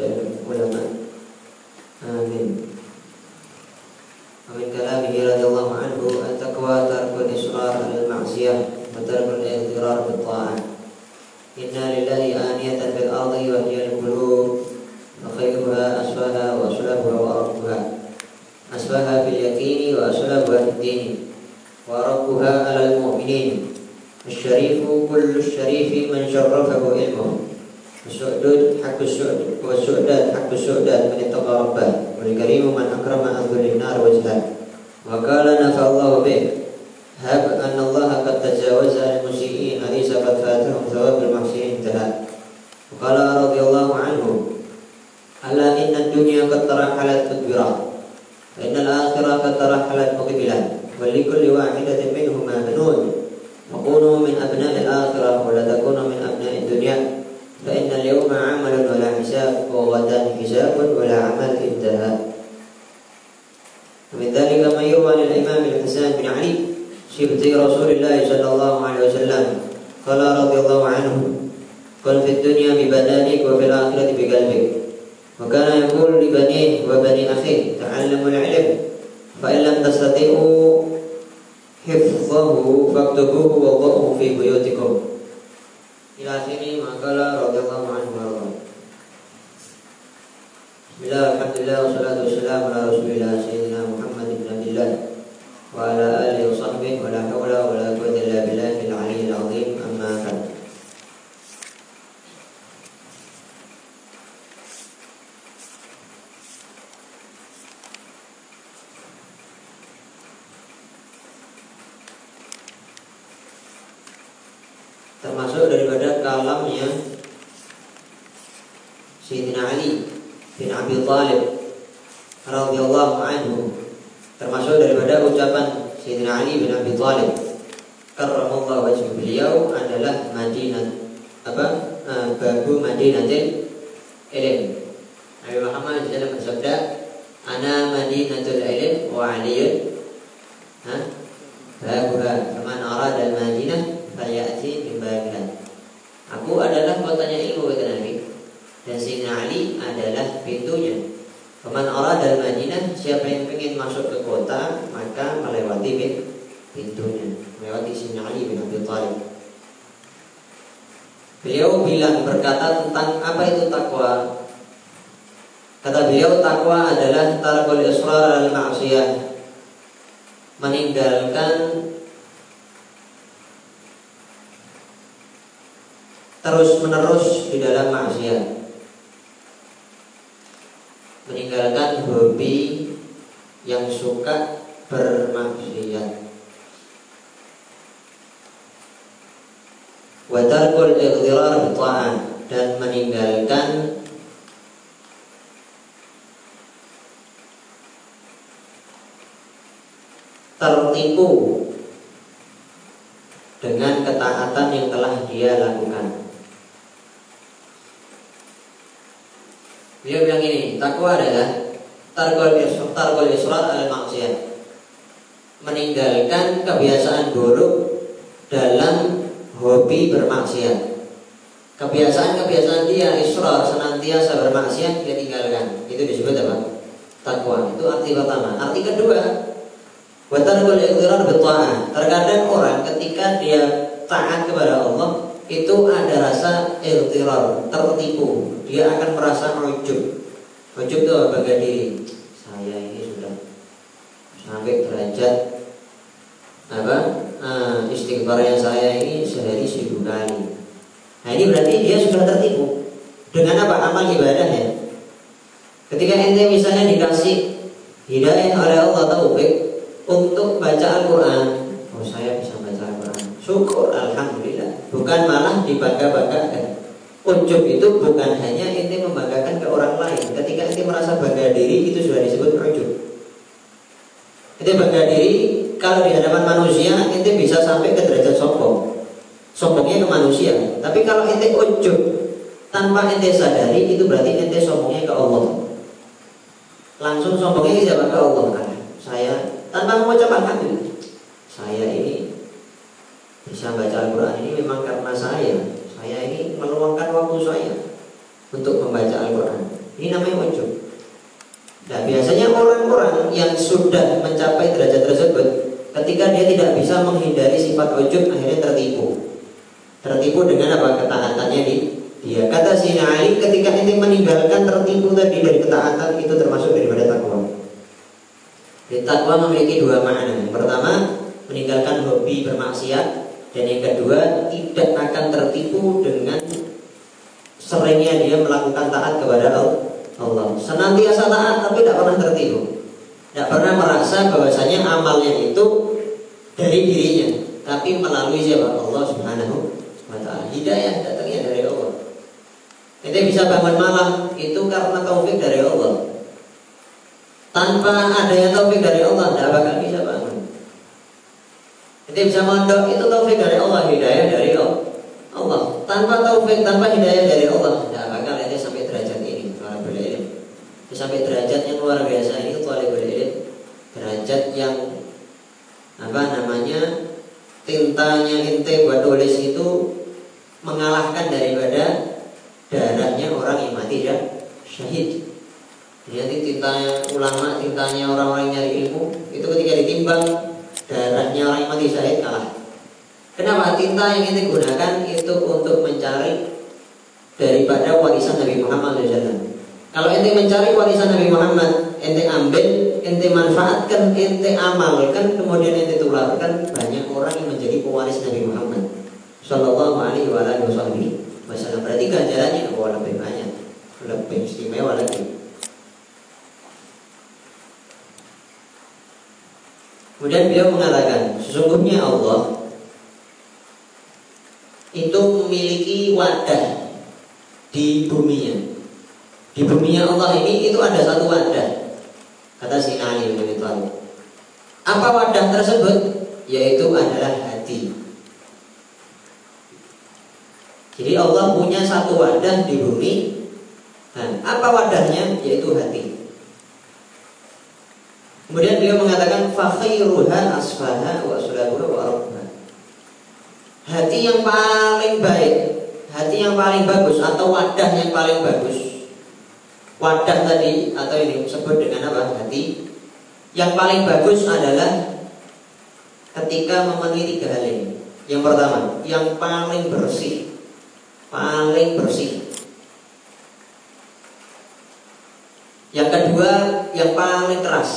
ulama. Amin. ومن كلامه رضي الله عنه التقوى ترك الإصرار على المعصية وترك الاغترار بالطاعة إنا لله آنية في الأرض وهي القلوب وخيرها أسواها وأسلبها وأرقها أسواها في اليقين وأسلبها في الدين وأرقها على المؤمنين الشريف كل الشريف من شرفه علمه Su'dud hakku su'd Wa su'dat hakku su'dat Manitaqa rabbah Wal karimu man akrama azulin nar wajhah Wa kala nafa'allahu bih Hab anna Allah qad tajawaza al musii'in Alisa qad fatahum thawab al mahsiin tahat Wa kala radiyallahu anhu Ala inna dunya Wa inna al-akhirah Wa likulli wahidatin Wa kunu min akhirah Wa min dunya' فإن اليوم عمل ولا حساب وغدا حساب ولا عمل إنتهى. ومن ذلك ما يروى عن الإمام الحسن بن علي شبت رسول الله صلى الله عليه وسلم قال رضي الله عنه قل في الدنيا ببدانك وفي الآخرة بقلبك وكان يقول لبنيه وبني أخيه تعلموا العلم فإن لم تستطيعوا حفظه فاكتبوه وضعوه في بيوتكم. ila akhiri makalah radhiyallahu anhu warḍah. Bismillahirrahmanirrahim. Alhamdulillah wassalatu wassalamu ala rasulillah sayyidina wajh beliau adalah Madinah apa uh, babu Madinatil ilm Nabi Muhammad SAW bersabda ana Madinatul ilm wa aliyun. Ha babuha faman arada al-Madinah fayati bimbabiha. Aku adalah kotanya ilmu kata Nabi. Dan Sayyidina Ali adalah pintunya. Faman arada al-Madinah siapa yang ingin masuk ke kota maka melewati pintunya, melewati Sayyidina Ali bin Abi Thalib. Beliau bilang berkata tentang apa itu takwa. Kata beliau takwa adalah tarkul israr al ma'siyah. Meninggalkan terus menerus di dalam maksiat meninggalkan hobi yang suka bermaksiat wadarkul ikhtirar ta'ah dan meninggalkan tertipu dengan ketaatan yang telah dia lakukan. Beliau bilang ini, takwa adalah targol targol israt al maksiat. Meninggalkan kebiasaan buruk dalam hobi bermaksiat. Kebiasaan-kebiasaan dia israr senantiasa bermaksiat dia tinggalkan. Itu disebut apa? Takwa. Itu arti pertama. Arti kedua, Watarkul iqtirar berta'ah Terkadang orang ketika dia taat kepada Allah Itu ada rasa iqtirar Tertipu Dia akan merasa ujub Ujub itu bagi diri Saya ini sudah Sampai derajat Apa nah, Istighfarnya saya ini sehari seribu kali Nah ini berarti dia sudah tertipu. Dengan apa? Amal ibadahnya Ketika ente misalnya dikasih Hidayah oleh Allah taufik untuk baca Al-Quran. Oh saya bisa baca Al-Quran. Syukur Alhamdulillah. Bukan malah dibangga-banggakan. Ujub itu bukan hanya inti membanggakan ke orang lain. Ketika inti merasa bangga diri Itu sudah disebut ujub. Inti bangga diri Kalau di hadapan manusia Inti bisa sampai ke derajat sombong. Sombongnya ke manusia. Tapi kalau inti ujub Tanpa inti sadari Itu berarti inti sombongnya ke Allah. Langsung sombongnya siapa ke Allah. Kan Saya tanpa mengucap alhamdulillah saya ini bisa baca Al-Quran ini memang karena saya. Saya ini meluangkan waktu saya untuk membaca Al-Quran. Ini namanya ujub. Nah biasanya orang-orang yang sudah mencapai derajat tersebut Ketika dia tidak bisa menghindari sifat ujub Akhirnya tertipu Tertipu dengan apa? Ketaatannya di dia Kata si Ali ketika ini meninggalkan tertipu tadi dari ketaatan Itu termasuk daripada takwa Jadi takwa memiliki dua makna pertama meninggalkan hobi bermaksiat Dan yang kedua tidak akan tertipu dengan Seringnya dia melakukan taat kepada Allah Allah. Senantiasa taat tapi tidak pernah tertipu. Tidak pernah merasa bahwasanya amalnya itu dari dirinya, tapi melalui siapa? Allah Subhanahu wa taala. Hidayah datangnya dari Allah. Kita bisa bangun malam itu karena taufik dari Allah. Tanpa adanya taufik dari Allah, tidak bakal bisa bangun. Kita bisa mondok itu taufik dari Allah, hidayah dari Allah. Tanpa taufik, tanpa hidayah dari Allah, tidak bakal itu sampai derajat sampai derajat yang luar biasa ini talibul ilm derajat yang apa namanya tintanya ente buat tulis itu mengalahkan daripada darahnya orang yang mati ya. Syahid. Jadi tintanya ulama tintanya orang-orang yang nyari ilmu itu ketika ditimbang darahnya orang yang mati syahid kalah. Kenapa? Tinta yang ente gunakan itu untuk mencari daripada warisan Nabi Muhammad SAW kalau ente mencari warisan Nabi Muhammad, ente ambil, ente manfaatkan, ente amalkan, kemudian ente tularkan banyak orang yang menjadi pewaris Nabi Muhammad. Shallallahu Alaihi Wasallam. Berarti ganjarannya oh, lebih banyak, lebih istimewa lagi. Kemudian beliau mengatakan, sesungguhnya Allah itu memiliki wadah di buminya. Di bumi Allah ini itu ada satu wadah. Kata si Ali bin Abi Apa wadah tersebut? Yaitu adalah hati. Jadi Allah punya satu wadah di bumi. Dan apa wadahnya? Yaitu hati. Kemudian beliau mengatakan fakhairuha asfaha wa sulabuha wa Hati yang paling baik, hati yang paling bagus atau wadah yang paling bagus wadah tadi atau ini disebut dengan apa? Hati. Yang paling bagus adalah ketika memenuhi tiga hal ini. Yang pertama yang paling bersih. Paling bersih. Yang kedua yang paling keras.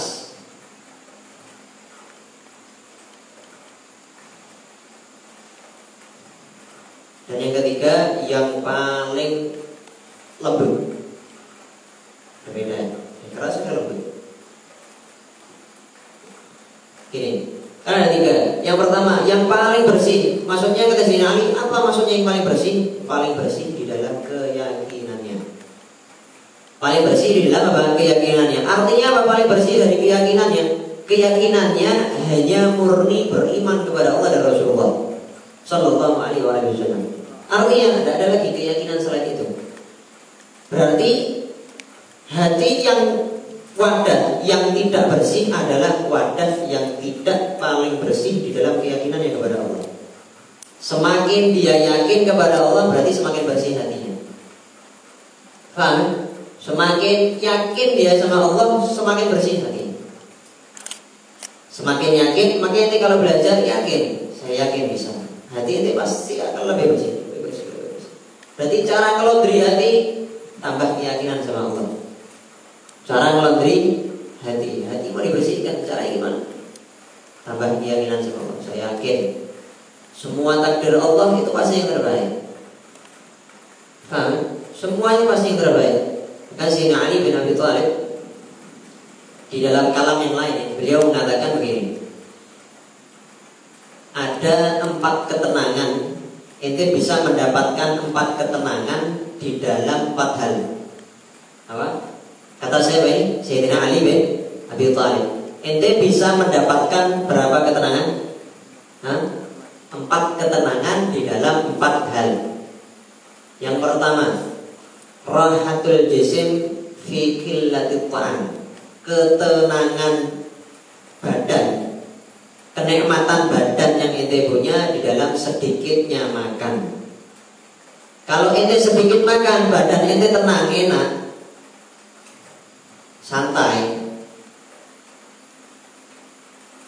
Dan yang ketiga yang paling lembut berbeda yang keras kan lembut? Kan ada tiga. Yang pertama yang paling bersih. Maksudnya kata sini Ali apa maksudnya yang paling bersih? Paling bersih di dalam keyakinannya. Paling bersih di dalam apa? Keyakinannya. Artinya apa paling bersih dari keyakinannya? Keyakinannya hanya murni beriman kepada Allah dan Rasulullah. Sallallahu Alaihi Wasallam. Artinya tidak ada lagi keyakinan selain itu. Berarti Hati yang wadah yang tidak bersih adalah wadah yang tidak paling bersih di dalam keyakinan yang kepada Allah. Semakin dia yakin kepada Allah berarti semakin bersih hatinya. Faham? Semakin yakin dia sama Allah semakin bersih hatinya. Semakin yakin, makanya nanti kalau belajar yakin, saya yakin bisa. Hati ini pasti akan lebih bersih. Lebih bersih, lebih bersih. Berarti cara kalau dari hati tambah keyakinan sama Allah. Cara melaundry hati. Hati mau dibersihkan. Cara gimana? Tambah keyakinan sama Allah. Saya yakin semua takdir Allah itu pasti yang terbaik. Semuanya pasti yang terbaik. Kasih Ali bin Abi Thalib di dalam kalam yang lain beliau mengatakan begini. Ada empat ketenangan. Ente bisa mendapatkan empat ketenangan di dalam empat hal. Apa? Kata saya ini, Sayyidina Ali bin Abi Thalib. Ente bisa mendapatkan berapa ketenangan? Hah? Empat ketenangan di dalam empat hal. Yang pertama, rahatul jisim fi qillatit Ketenangan badan. Kenikmatan badan yang ente punya di dalam sedikitnya makan. Kalau ente sedikit makan, badan ente tenang, enak santai.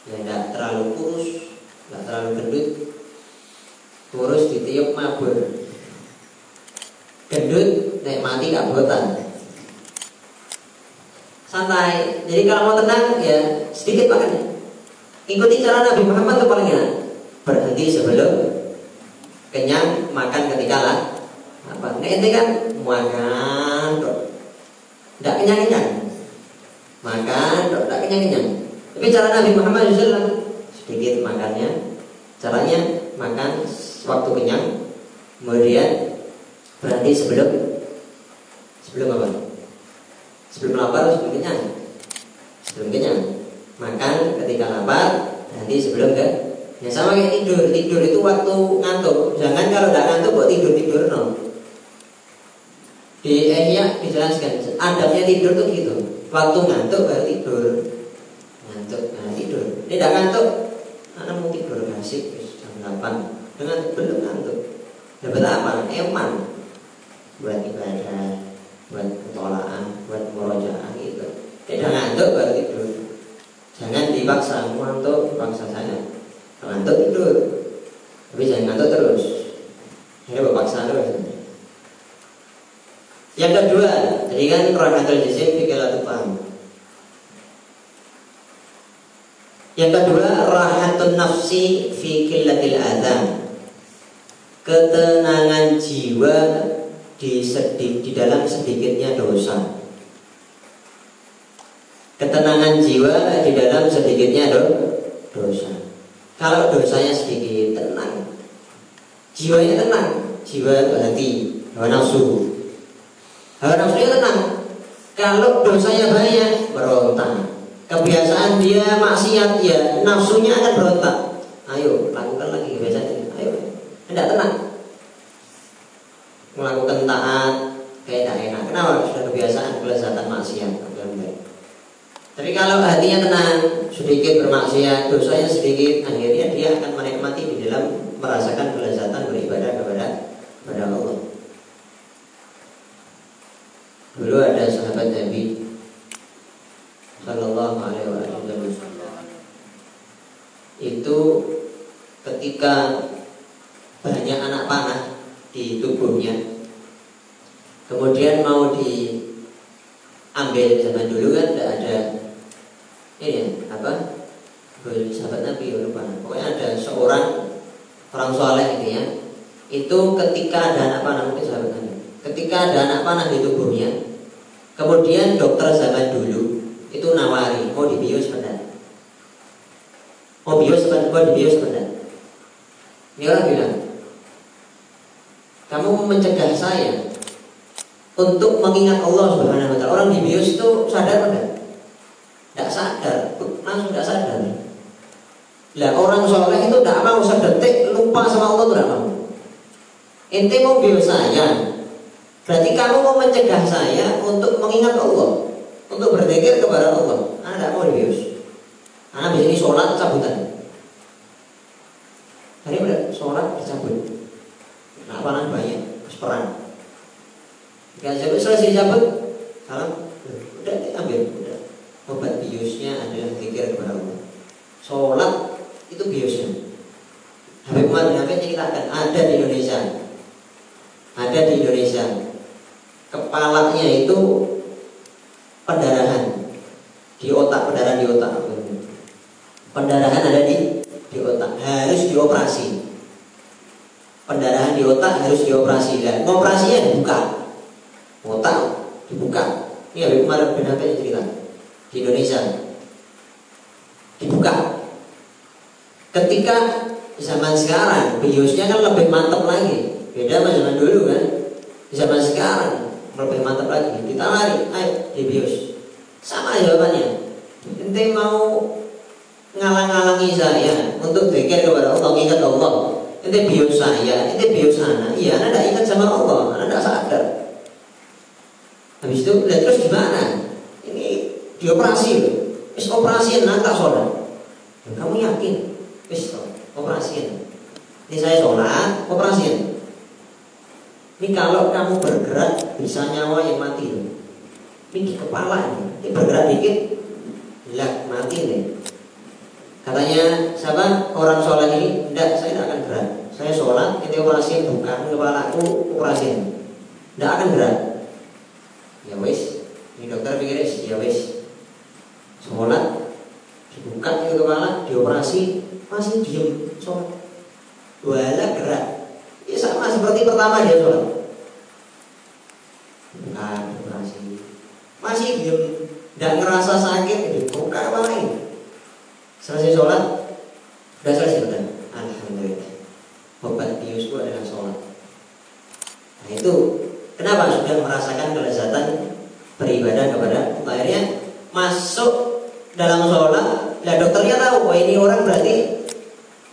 Ya tidak terlalu kurus tidak terlalu gendut. Kurus ditiup mabur. Gendut naik mati kabotan santai. Jadi kalau mau tenang ya sedikit makannya ikuti cara Nabi Muhammad itu paling enak. Berhenti sebelum kenyang makan ketika lah. Apa? Nah, ini kan makan tidak kenyang kenyang makan tidak kenyang kenyang tapi cara Nabi Muhammad SAW sedikit makannya, caranya makan waktu kenyang, kemudian berhenti sebelum sebelum apa? Sebelum lapar, sebelum kenyang. Sebelum kenyang. Makan ketika lapar, berhenti sebelum ke Ya sama kayak tidur, tidur itu waktu ngantuk. Jangan kalau tidak ngantuk kok tidur tidur no. Di Ehya dijelaskan, adabnya tidur tuh gitu. Waktu ngantuk baru tidur. Ngantuk nah tidur. Ini tidak ngantuk. Anak mau tidur asik jam 8 dengan belum ngantuk. Dapat apa? Eman. Buat ibadah buat ketolakan buat murojaah gitu. Tidak ngantuk baru tidur. Jangan dipaksa ngantuk paksa saya ngantuk tidur. Tapi jangan ngantuk terus. Ini berpaksa terus. Yang kedua, jadi kan rahmatul jisim fikir paham Yang kedua, rahatun nafsi fi qillatil adam. Ketenangan jiwa di sedih, di dalam sedikitnya dosa. Ketenangan jiwa di dalam sedikitnya do, dosa. Kalau dosanya sedikit tenang, jiwanya tenang, jiwa hati, hawa nafsu. Hawa nafsunya tenang. Kalau dosanya banyak, berontak kebiasaan dia maksiat ya nafsunya akan berontak. Ayo lakukan lagi kebiasaan ini. Ayo tidak tenang. Melakukan taat kayak tidak enak. Kenapa? Sudah kebiasaan kelezatan maksiat tapi kalau hatinya tenang sedikit bermaksiat dosanya sedikit akhirnya dia akan menikmati di dalam merasakan kelezatan beribadah kepada kepada Allah. Dulu ada sahabat Nabi Sallallahu Alaihi Wasallam. Itu ketika banyak anak panah di tubuhnya. Kemudian mau diambil zaman dulu kan tidak ada ini apa? Sahabat Nabi ya, lupa. Pokoknya ada seorang orang soleh ini ya. Itu ketika ada anak panah mungkin sahabat Nabi. Ketika ada anak panah di tubuhnya kemudian dokter zaman dulu itu nawari. Mau dibius benar mau bius benar mau dibius benar ini orang bilang kamu mencegah saya untuk mengingat Allah Subhanahu Wa Taala? Orang dibius itu sadar enggak? Tidak sadar. Langsung tidak sadar. Lah orang soleh itu tidak mau sedetik lupa sama Allah itu tidak mau. Ente mau bius saya berarti kamu mau mencegah saya untuk mengingat Allah untuk berzikir kepada Allah. Anda tidak mau dibius. Anda di sini sholat cabutan. Hari udah sholat dicabut. Nah, apa banyak, perang. Jika cabut selesai cabut, salam, udah diambil, udah. Obat biusnya adalah zikir kepada Allah. Sholat itu biusnya. Habib Umar bin Habib ceritakan ada di Indonesia, ada di Indonesia. Kepalanya itu pendarahan di otak, pendarahan di otak. Pendarahan ada di di otak, harus dioperasi. Pendarahan di otak harus dioperasi dan operasinya dibuka. Otak dibuka. Ini Habib Umar bin Habib cerita di Indonesia. Dibuka. Ketika zaman sekarang biosnya kan lebih mantap lagi. Beda sama zaman dulu kan. Zaman sekarang lebih mantap lagi. Ditawari ayo di bios sama jawabannya. Ente mau ngalang-ngalangi saya untuk zikir kepada Allah ingat Allah. Ente bios saya ente bios anak. Iya anak tidak ingat sama Allah anak tidak sadar. Habis itu lihat terus gimana? Ini dioperasi loh. Operasi nanti tak sholat? Kamu yakin? Wis operasi ini saya sholat operasi ini kalau kamu bergerak bisa nyawa yang mati loh. Ini kepala ini, ini bergerak dikit, hilang mati nih. Katanya siapa orang sholat ini, tidak saya tidak akan gerak. Saya sholat, ini operasi bukan kepala aku operasi, tidak akan gerak. Ya wis, ini dokter pikir ya wis, sholat dibuka itu kepala, dioperasi, masih diem sholat. Wala gerak. Ya sama seperti pertama dia sholat. Bukan operasi. Masih diem, tidak ngerasa sakit, dibuka kepala ini. Selesai sholat, sudah selesai betul. Alhamdulillah. Obat biusku adalah sholat. Nah itu kenapa sudah merasakan kelezatan beribadah kepada Akhirnya masuk dalam sholat, nah dokternya tahu, oh ini orang berarti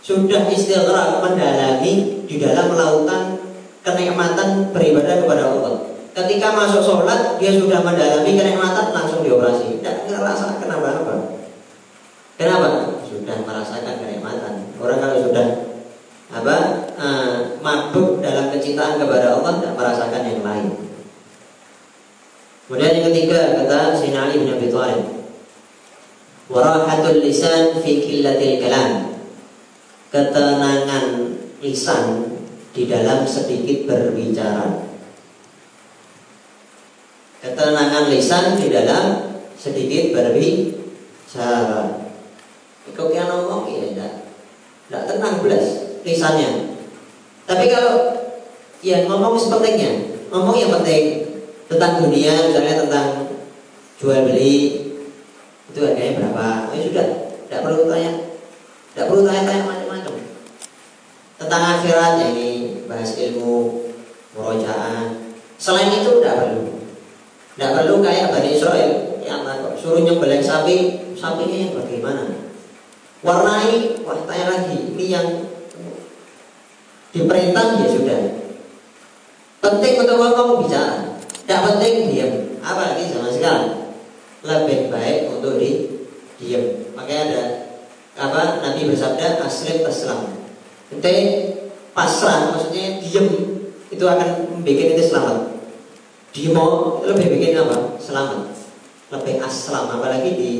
sudah istighraq mendalami di dalam melakukan kenikmatan beribadah kepada Allah. Ketika masuk sholat, dia sudah mendalami kenikmatan langsung dioperasi. Tidak ngerasa kenapa-apa. Kenapa? Sudah merasakan kenikmatan. Orang kalau sudah apa mabuk dalam kecintaan kepada Allah tidak merasakan yang lain. Kemudian yang ketiga kata Sayyidina Ali bin Abi Thalib, warahatul lisan fi qillatil kalam. Ketenangan lisan di dalam sedikit berbicara. Ketenangan lisan di dalam sedikit berbicara. Kau kira ngomong ya enggak tenang belas lisannya. Tapi kalau ya ngomong sepentingnya, ngomong yang penting tentang dunia, misalnya tentang jual beli itu harganya berapa, ya sudah, tidak perlu tanya, tidak perlu tanya-tanya macam-macam. Tentang akhirat ya ini bahas ilmu, murojaah. Selain itu tidak perlu, tidak perlu kayak Bani Israel yang suruh nyembelih sapi, sapinya yang bagaimana? warnai wah tanya lagi ini yang diperintah ya sudah. Penting untuk ngomong bicara tidak penting diam apalagi sama sekali? Lebih baik untuk di diam makanya ada apa Nabi bersabda aslim taslam. Ente pasrah maksudnya diam itu akan membuat itu selamat. Dimo lebih bikin apa? Selamat. Lebih aslam apalagi di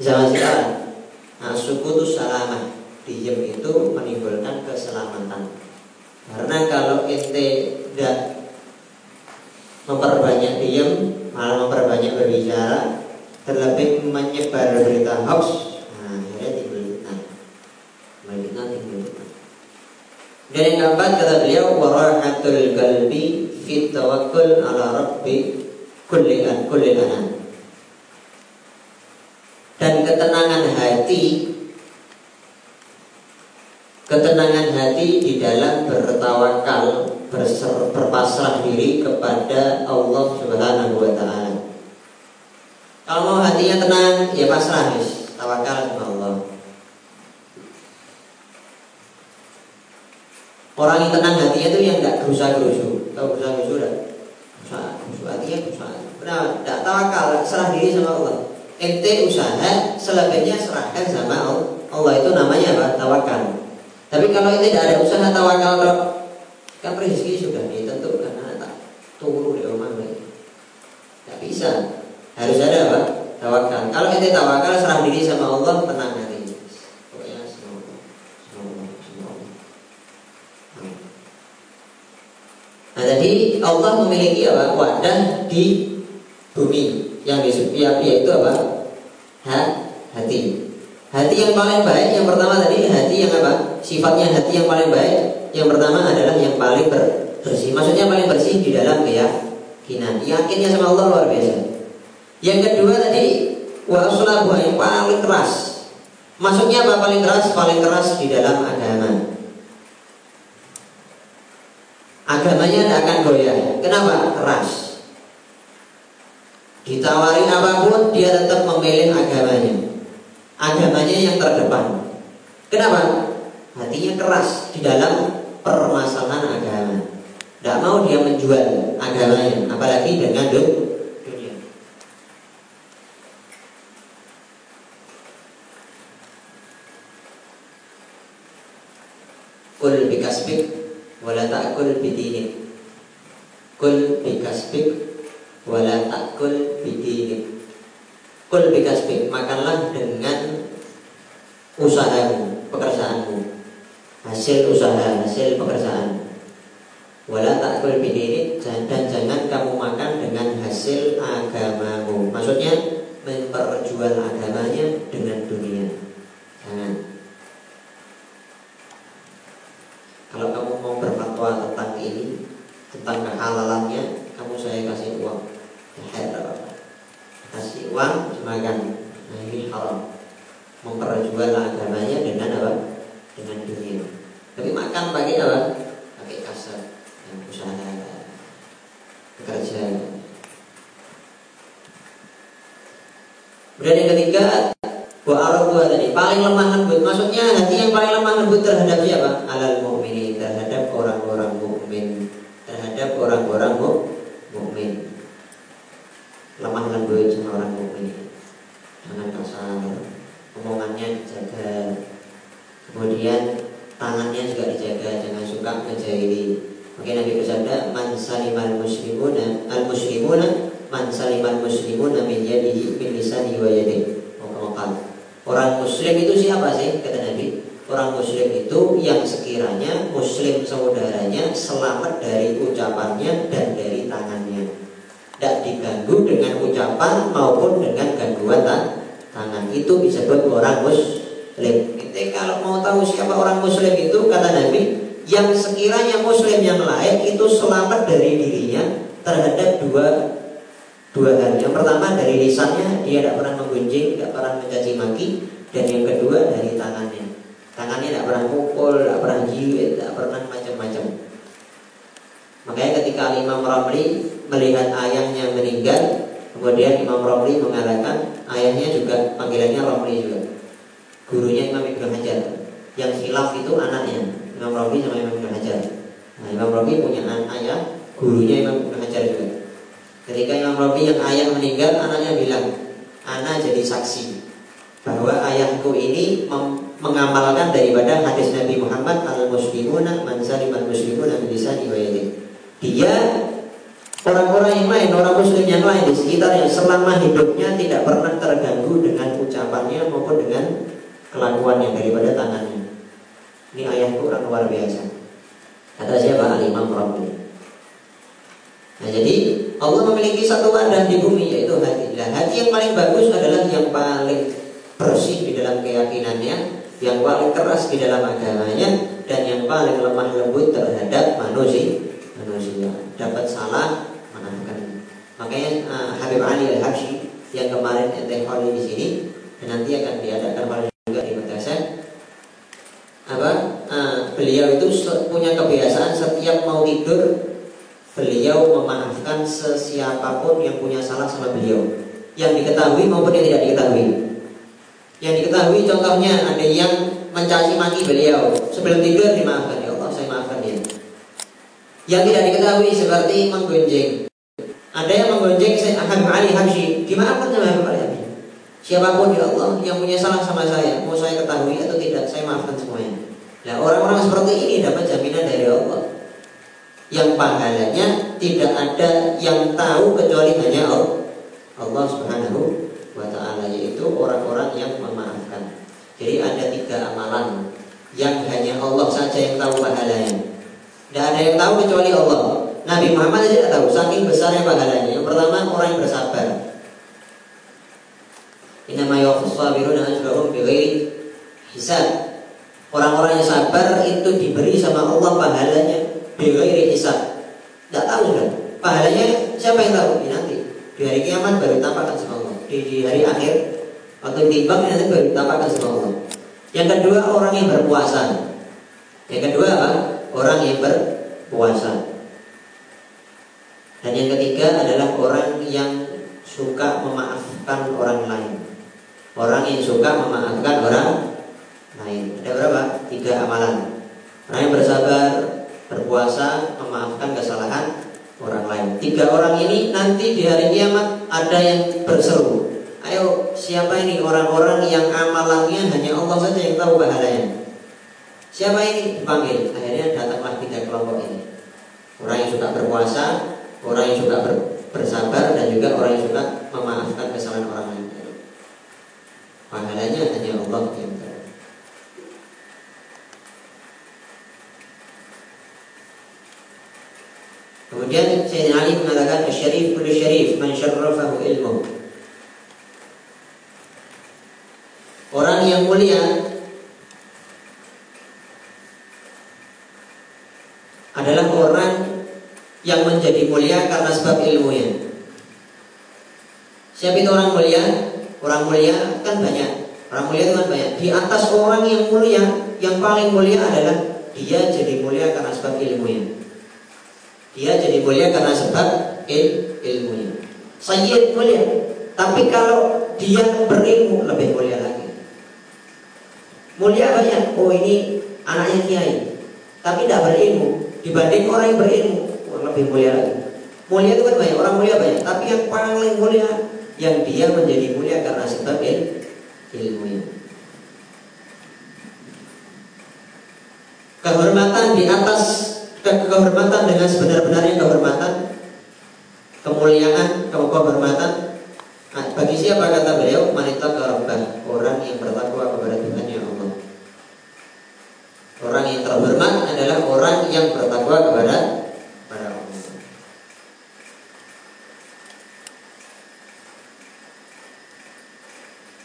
zaman sekarang. Nah, suku itu salamah. Diam itu menimbulkan keselamatan. Karena kalau ente tidak memperbanyak diam, malah memperbanyak berbicara, terlebih menyebar berita hoax, nah akhirnya timbul fitnah. Fitnah timbul fitnah. Dan yang keempat kata beliau warahatul qalbi fit tawakkul ala rabbi kulli kulli dan ketenangan hati ketenangan hati di dalam bertawakal berser, berpasrah diri kepada Allah Subhanahu wa taala. Kalau hatinya tenang, ya pasrah, guys. Tawakal kepada Allah. Orang yang tenang hatinya itu yang tidak berusaha gerusu. Tahu berusaha gerusu dah? Berusaha hatinya berusaha. Kenapa? Tidak tawakal, serah diri sama Allah ente usaha selebihnya serahkan sama Allah. Allah itu namanya apa? Tawakal. Tapi kalau ente tidak ada usaha tawakal dok, kan rezeki sudah ditentukan tak tunggu di rumah lagi. Tidak bisa. Harus ada apa? Tawakal. Kalau ente tawakal serah diri sama Allah, tenang hati. Pokoknya. Nah tadi Allah memiliki apa? Wadah di bumi yang disebut yaitu apa? Ha, hati. Hati yang paling baik yang pertama tadi hati yang apa? Sifatnya hati yang paling baik yang pertama adalah yang paling ber, bersih. Maksudnya paling bersih di dalam keyakinan. Yakinnya sama Allah luar biasa. Yang kedua tadi wa yang paling keras. Maksudnya apa paling keras? Paling keras di dalam agama. Agamanya tidak akan goyah. Kenapa? Keras. Ditawari apa pun dia tetap memilih agamanya Agamanya yang terdepan. Kenapa? Hatinya keras di dalam permasalahan agama. Tidak mau dia menjual agamanya Apalagi dengan dunia. Kul bikasbik Wala ta'kul bidinik Kul bikasbik wala takul bidi Kul bikasbik, makanlah dengan usahamu, pekerjaanmu. Hasil usaha, hasil pekerjaan. Wala takul bidini dan jangan kamu makan dengan hasil agamamu. Maksudnya memperjual agamanya dengan dunia. Jangan. Kalau kamu mau berfatwa tentang ini, tentang kehalalannya, kamu saya kasih uang. Ya, apa Kasih uang, makan. Nah ini haram. Memperjual agamanya dengan apa? Dengan dunia. Tapi makan pakai apa? Pakai kasar, yang usaha, bekerja. Kemudian yang ketiga Wa aradu tadi paling lemah lembut maksudnya hati yang paling lemah lembut terhadap siapa? Alal mukminin terhadap orang-orang mukmin terhadap orang-orang mukmin lemah lembut sama orang mukmin jangan kasar omongannya dijaga kemudian tangannya juga dijaga jangan suka menjahili Oke Nabi bersabda man salimal muslimuna al muslimuna man salimal muslimuna min yadihi min lisani wa yadihi Orang muslim itu siapa sih? Kata Nabi. Orang muslim itu yang sekiranya muslim saudaranya selamat dari ucapannya dan dari tangannya. Tidak diganggu dengan ucapan maupun dengan gangguan tangan. Itu disebut orang muslim kalau mau tahu siapa orang muslim itu Kata Nabi Yang sekiranya muslim yang lain itu selamat dari dirinya Terhadap dua dua hal. Yang pertama dari lisannya dia tidak pernah menggunjing, tidak pernah mencaci maki, dan yang kedua dari tangannya. Tangannya tidak pernah mukul, tidak pernah jiwit, tidak pernah macam-macam. Makanya ketika Imam Ramli melihat ayahnya meninggal, kemudian Imam Ramli mengatakan ayahnya juga panggilannya Ramli juga. Gurunya Imam Ibnu Hajar. Yang hilaf itu anaknya Imam Ramli sama Imam Ibnu Hajar. Nah, Imam Ramli punya anak ayah, gurunya Imam Ibnu Hajar juga. Ketika Imam Rabi yang ayah meninggal, anaknya bilang, Anak jadi saksi bahwa ayahku ini mengamalkan daripada hadis Nabi Muhammad al muslimuna man al muslimuna lisani wa Dia orang-orang yang lain, orang muslim yang lain di sekitar yang selama hidupnya tidak pernah terganggu dengan ucapannya maupun dengan kelakuannya daripada tangannya. Ini ayahku orang luar biasa. Kata siapa? Al-Imam Rabi. Nah jadi Allah memiliki satu wadah di bumi yaitu hati. Nah, hati yang paling bagus adalah yang paling bersih di dalam keyakinannya, yang paling keras di dalam agamanya, dan yang paling lemah lembut terhadap manusia. Manusia dapat salah maafkan. Makanya uh, Habib Ali Al Habsyi yang kemarin ente di sini dan nanti akan diadakan juga di madrasah apa? Uh, beliau itu punya kebiasaan setiap mau tidur beliau memaafkan sesiapapun yang punya salah sama beliau. Yang diketahui maupun yang tidak diketahui. Yang diketahui contohnya ada yang mencaci maki beliau. Sebelum tidur dimaafkan ya Allah saya maafkan dia. Yang tidak diketahui seperti menggonjeng. Ada yang menggonjeng saya akan Ali Habsyi dimaafkan sama Habib siapa pun ya Allah yang punya salah sama saya mau saya ketahui atau tidak saya maafkan semuanya nah orang-orang seperti ini dapat jaminan dari Allah yang pahalanya tidak ada yang tahu kecuali hanya Allah, Allah Subhanahu wa taala yaitu orang-orang yang memaafkan. Jadi ada tiga amalan yang hanya Allah saja yang tahu pahalanya. Tidak ada yang tahu kecuali Allah. Nabi Muhammad tidak tahu saking besarnya pahalanya. Yang pertama orang yang bersabar. Inama yuwaffas-sabiruna ajrahum bighairi hisab. Orang-orang yang sabar itu diberi sama Allah pahalanya Bighairi hisab. Tidak tahu sudah Pahalanya siapa yang tahu? Ya, nanti. Di hari kiamat baru ditampakkan sama Allah. Di, di hari akhir Waktu timbang nanti baru ditampakkan sama Allah. Yang kedua orang yang berpuasa. Yang kedua apa? Orang yang berpuasa. Dan yang ketiga adalah orang yang suka memaafkan orang lain Orang yang suka memaafkan orang lain Ada berapa? Tiga amalan Orang yang bersabar, berpuasa memaafkan kesalahan orang lain. Tiga orang ini nanti di hari kiamat ada yang berseru. Ayo siapa ini orang-orang yang amalannya hanya Allah saja yang tahu pahalanya. Siapa ini dipanggil? Akhirnya datanglah tiga kelompok ini. Orang yang suka berpuasa, orang yang suka ber, bersabar dan juga orang yang suka memaafkan kesalahan orang lain. Pahalanya hanya Allah yang tahu. Kemudian Sayyidina Ali mengatakan Syarif kudu syarif man syarrafahu ilmu Orang yang mulia adalah orang yang menjadi mulia karena sebab ilmunya. Siapa itu orang mulia? Orang mulia kan banyak. Orang mulia itu kan banyak. Di atas orang yang mulia, yang paling mulia adalah dia jadi mulia karena sebab ilmunya. Dia jadi mulia karena sebab il ilmunya. Sayyid mulia. Tapi kalau dia berilmu lebih mulia lagi. Mulia banyak. Oh ini anaknya kiai. Tapi tidak berilmu. Dibanding orang yang berilmu oh, lebih mulia lagi. Mulia itu kan banyak. Orang mulia banyak. Tapi yang paling mulia yang dia menjadi mulia karena sebab il ilmunya. Kehormatan di atas kehormatan dengan sebenar-benarnya kehormatan kemuliaan kehormatan nah, bagi siapa kata beliau manita karabbah orang yang bertakwa kepada Tuhan yang Allah orang yang terhormat adalah orang yang bertakwa kepada kepada Allah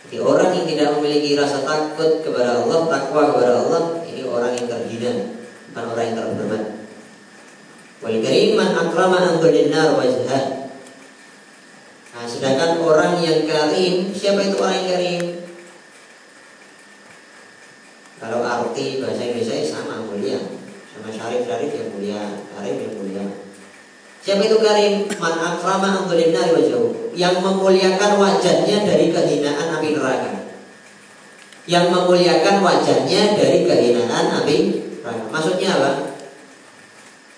jadi orang yang tidak memiliki rasa takut kepada Allah takwa kepada Allah ini orang yang terhina bukan orang yang terhormat Wal karim man akrama anzulin nar wajhah. Nah, sedangkan orang yang karim, siapa itu orang yang karim? Kalau arti bahasa Indonesia sama mulia, sama syarif syarif yang mulia, karim yang mulia. Siapa itu karim? Man akrama anzulin nar wajhahu. Yang memuliakan wajahnya dari kehinaan api neraka. Yang memuliakan wajahnya dari kehinaan api neraka. Maksudnya apa?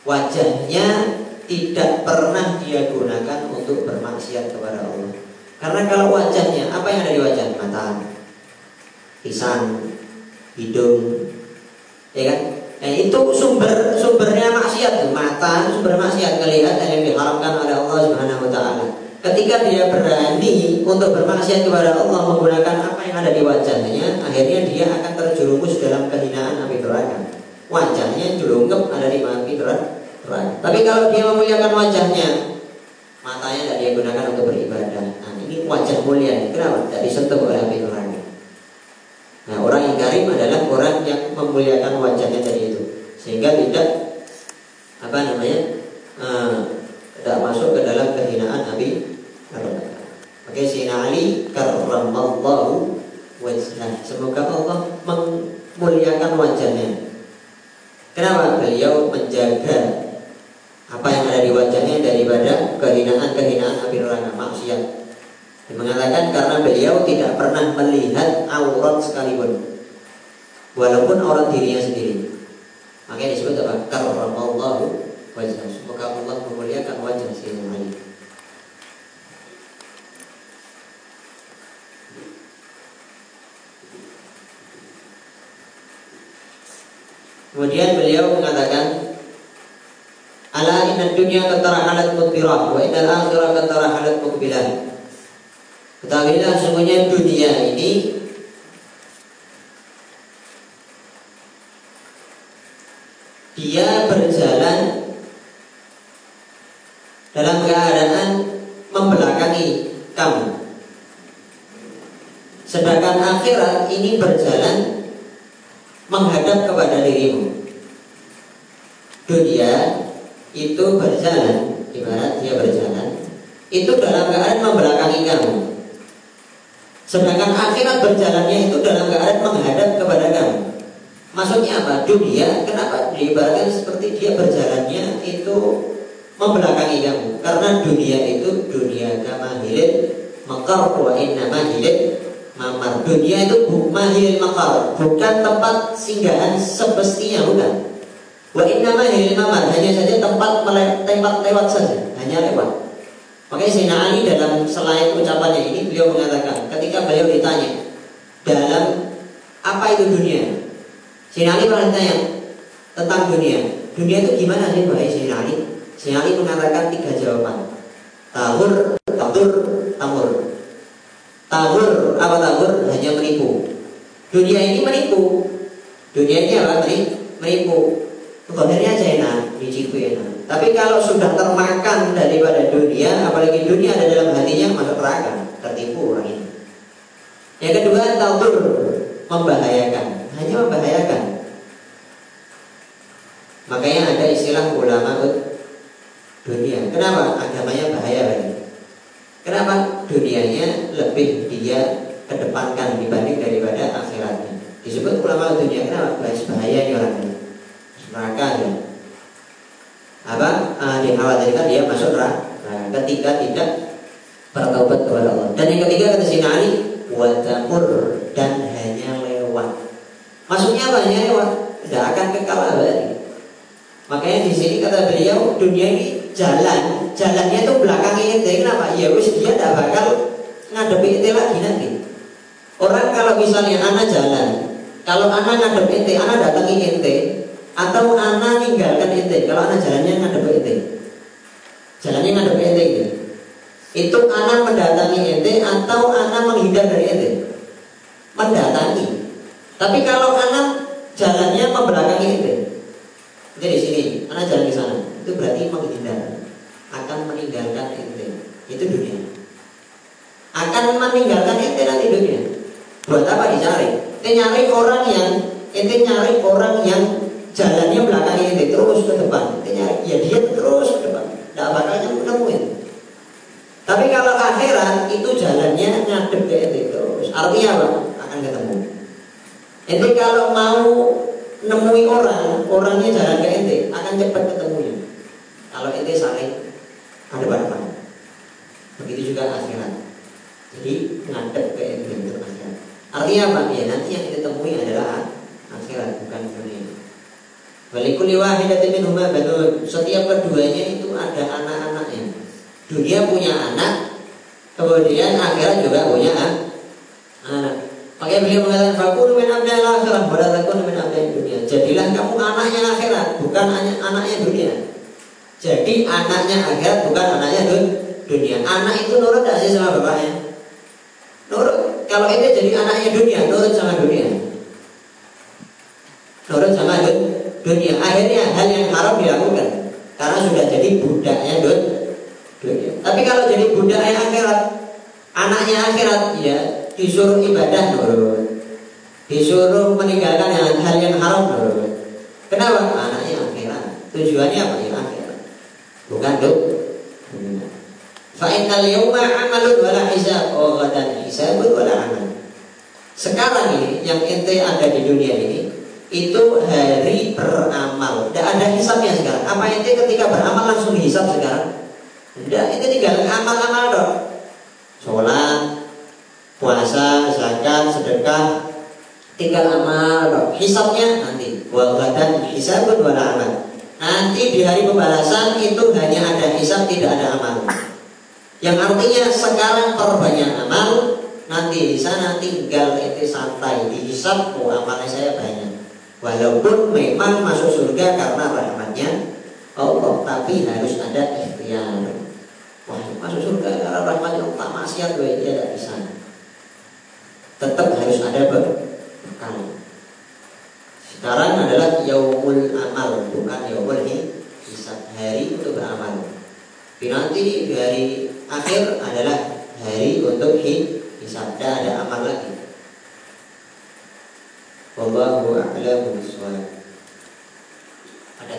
wajahnya tidak pernah dia gunakan untuk bermaksiat kepada Allah. Karena kalau wajahnya, apa yang ada di wajah? Mata, lisan, hidung, ya kan? Nah itu sumber sumbernya maksiat mata sumber maksiat kelihatan yang diharamkan oleh Allah Subhanahu Wa Taala. Ketika dia berani untuk bermaksiat kepada Allah menggunakan apa yang ada di wajahnya, akhirnya dia akan terjerumus dalam kehinaan api neraka wajahnya jelunggep ada di mati neraka. Tapi kalau dia memuliakan wajahnya, matanya tidak dia gunakan untuk beribadah. Nah ini wajah mulia, kenapa? Tidak disentuh oleh api neraka. Nah orang yang karim adalah orang yang memuliakan wajahnya dari sehingga tidak apa namanya uh, tidak masuk ke dalam kehinaan api neraka. Oke, Sina Ali karramallahu wajah. Semoga Allah memuliakan wajahnya Kenapa? Beliau menjaga apa yang ada di wajahnya daripada kehinaan-kehinaan api neraka maksiat. Dia mengatakan karena beliau tidak pernah melihat aurat sekalipun. Walaupun aurat dirinya sendiri. Makanya disebut apa? Karramallahu wajah. Semoga Allah memuliakan wajah Sayyidina Ali. Kemudian beliau mengatakan Ala inna dunya katarahalat mutbirah Wa inna al-akhirah katarahalat mukbilah Ketahuilah sungguhnya dunia ini Dia berjalan Dalam keadaan Membelakangi kamu Sedangkan akhirat ini berjalan menghadap kepada dirimu. Dunia itu berjalan, ibarat dia berjalan, itu dalam keadaan membelakangi kamu. Sedangkan akhirat berjalannya itu dalam keadaan menghadap kepada kamu. Maksudnya apa? Dunia, kenapa diibaratkan seperti dia berjalannya itu membelakangi kamu? Karena dunia itu dunia kama hilit, mekar wa inna mahilit mamar. Dunia itu mahil makar, bukan tempat singgahan semestinya bukan. Wa inna mahil mamar hanya saja tempat tempat lewat saja, hanya lewat. Makanya Sayyidina Ali dalam selain ucapannya ini beliau mengatakan ketika beliau ditanya dalam apa itu dunia? Sayyidina Ali pernah ditanya tentang dunia. Dunia itu gimana sih Baik Sayyidina Ali? Sayyidina mengatakan tiga jawaban. Tahur, tahur, tamur. Tabur apa tabur hanya menipu. Dunia ini menipu. Dunia ini apa? Menipu. Akhirnya aja enak, dicipu enak. Tapi kalau sudah termakan daripada dunia, apalagi dunia ada dalam hatinya, masuk neraka, tertipu orang ini. Yang kedua, tadur membahayakan, hanya membahayakan. Makanya ada istilah ulama dunia. Kenapa? Agamanya bahaya bagi. Kenapa? Dunianya lebih dia kedepankan dibanding daripada akhiratnya. Disebut ulama dunia kenapa? Bahaya ini orang. Neraka. Apa? Uh, dikhawatirkan dia masuk neraka ketika tidak bertaubat kepada Allah. Dan yang ketiga kata Sina Ali, watamur dan. Maksudnya apa? Lewat. Tidak akan kekal abadi. Makanya di sini kata beliau dunia ini jalan, jalannya itu belakang ini. Kenapa? Ya wis dia tidak bakal ngadepi itu lagi nanti. Orang kalau misalnya anak jalan, kalau anak ngadep ente, anak datangi ente, atau anak ninggalkan ente, kalau anak jalannya ngadep ente, jalannya ngadep ente gitu. Itu anak mendatangi ente atau anak menghindar dari ente? Mendatangi. Tapi kalau anak jalannya membelakangi ente, jadi di sini, anak jalan ke sana, itu berarti menghindar, akan meninggalkan ente. Itu dunia. Akan meninggalkan ente nanti dunia. Buat apa dicari? Ente nyari orang yang ente nyari orang yang jalannya belakang ente terus ke depan. Ente nyari, ya dia terus ke depan. Tidak bakal nemuin. Tapi kalau akhirat itu jalannya ngadep ke ente terus. Artinya apa? Ente kalau mau nemui orang, orangnya jalan ke ente akan cepat ketemunya. Kalau ente saling ada pada Begitu juga akhirat. Jadi ngadep ke ente untuk akhirat. Artinya apa? Ya nanti yang kita temui adalah akhirat bukan dunia. Walikuli wahidatin minhuma banun. Setiap keduanya itu ada anak-anaknya. Dunia punya anak, kemudian akhirat juga punya anak. Makanya beliau mengatakan fakun min abdal akhirat wa takun min abdal dunia. Jadilah kamu anaknya akhirat, bukan anaknya dunia. Jadi anaknya akhirat bukan anaknya dunia. Anak itu nurut tidak sih sama bapaknya? Nurut. Kalau ini jadi anaknya dunia, nurut sama dunia. Nurut sama dunia. Akhirnya hal yang haram dilakukan karena sudah jadi budaknya dunia. Tapi kalau jadi budaknya akhirat, anaknya akhirat, ya disuruh ibadah nurut. Disuruh meninggalkan hal yang haram nurut. Kenapa? Anaknya akhirat. Tujuannya apa? Ya akhirat. Bukan dunia. Fa'inal yawma amalun wala hisab Oh dan hisabun wala amal Sekarang ini yang ente ada di dunia ini Itu hari beramal Tidak ada hisabnya sekarang Apa ente ketika beramal langsung hisab sekarang? Tidak, ente tinggal amal-amal dong Sholat Puasa, zakat, sedekah Tinggal amal Hisabnya nanti Wa dan hisabun wala amal Nanti di hari pembalasan itu hanya ada hisab, tidak ada amal. Yang artinya sekarang perbanyak amal, nanti di sana tinggal itu santai dihisap, oh amalnya saya banyak. Walaupun memang masuk surga karena rahmatnya Allah, tapi harus ada ikhtiar. Wah, masuk surga karena rahmatnya Allah, maksiat gue tidak bisa. Tetap harus ada bekal. Sekarang adalah yaumul amal, bukan yaumul hisab. Hari untuk beramal. Tapi nanti di hari akhir adalah hari untuk hisab ada amal lagi. Wallahu a'lamu bishawab. Ada